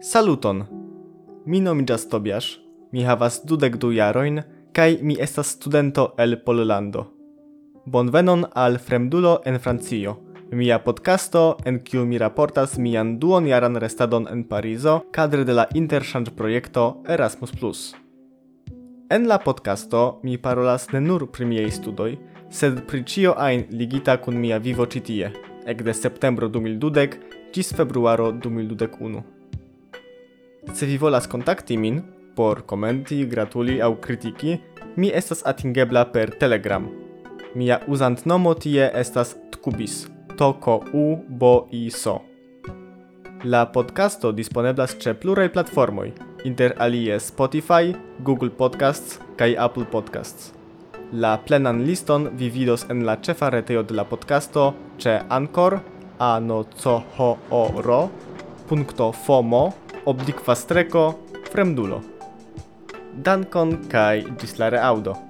Saluton! Mi nomiĝas Tobiasz, mi havas dudek du jarojn kaj mi estas studento el Pollando. Bonvenon al Fremdulo en Francio, mia podcasto en kiu mi raportas mian duonjaran restadon en Parizo kadre de la interŝanĝprojekto Erasmus+. En la podcasto mi parolas ne nur pri miaj studoj, sed pri ĉio ajn ligita kun mia vivo ĉi tie, ekde septembro 2012 ĝis februaro 2021. Se vi volas kontakti min por komenti, gratuli aŭ kritiki, mi estas atingebla per Telegram. Mia uzantnomo tie estas tkubis. Toko u bo i so. La podcasto disponeblas ĉe pluraj platformoj, inter alie Spotify, Google Podcasts kaj Apple Podcasts. La plenan liston vi vidos en la ĉefa retejo de la podcasto ĉe anchor anocohooro.fomo.com co ho o ro, punkto fomo, oblikva streko, fremdulo. Dankon kaj ĝis la reaŭdo.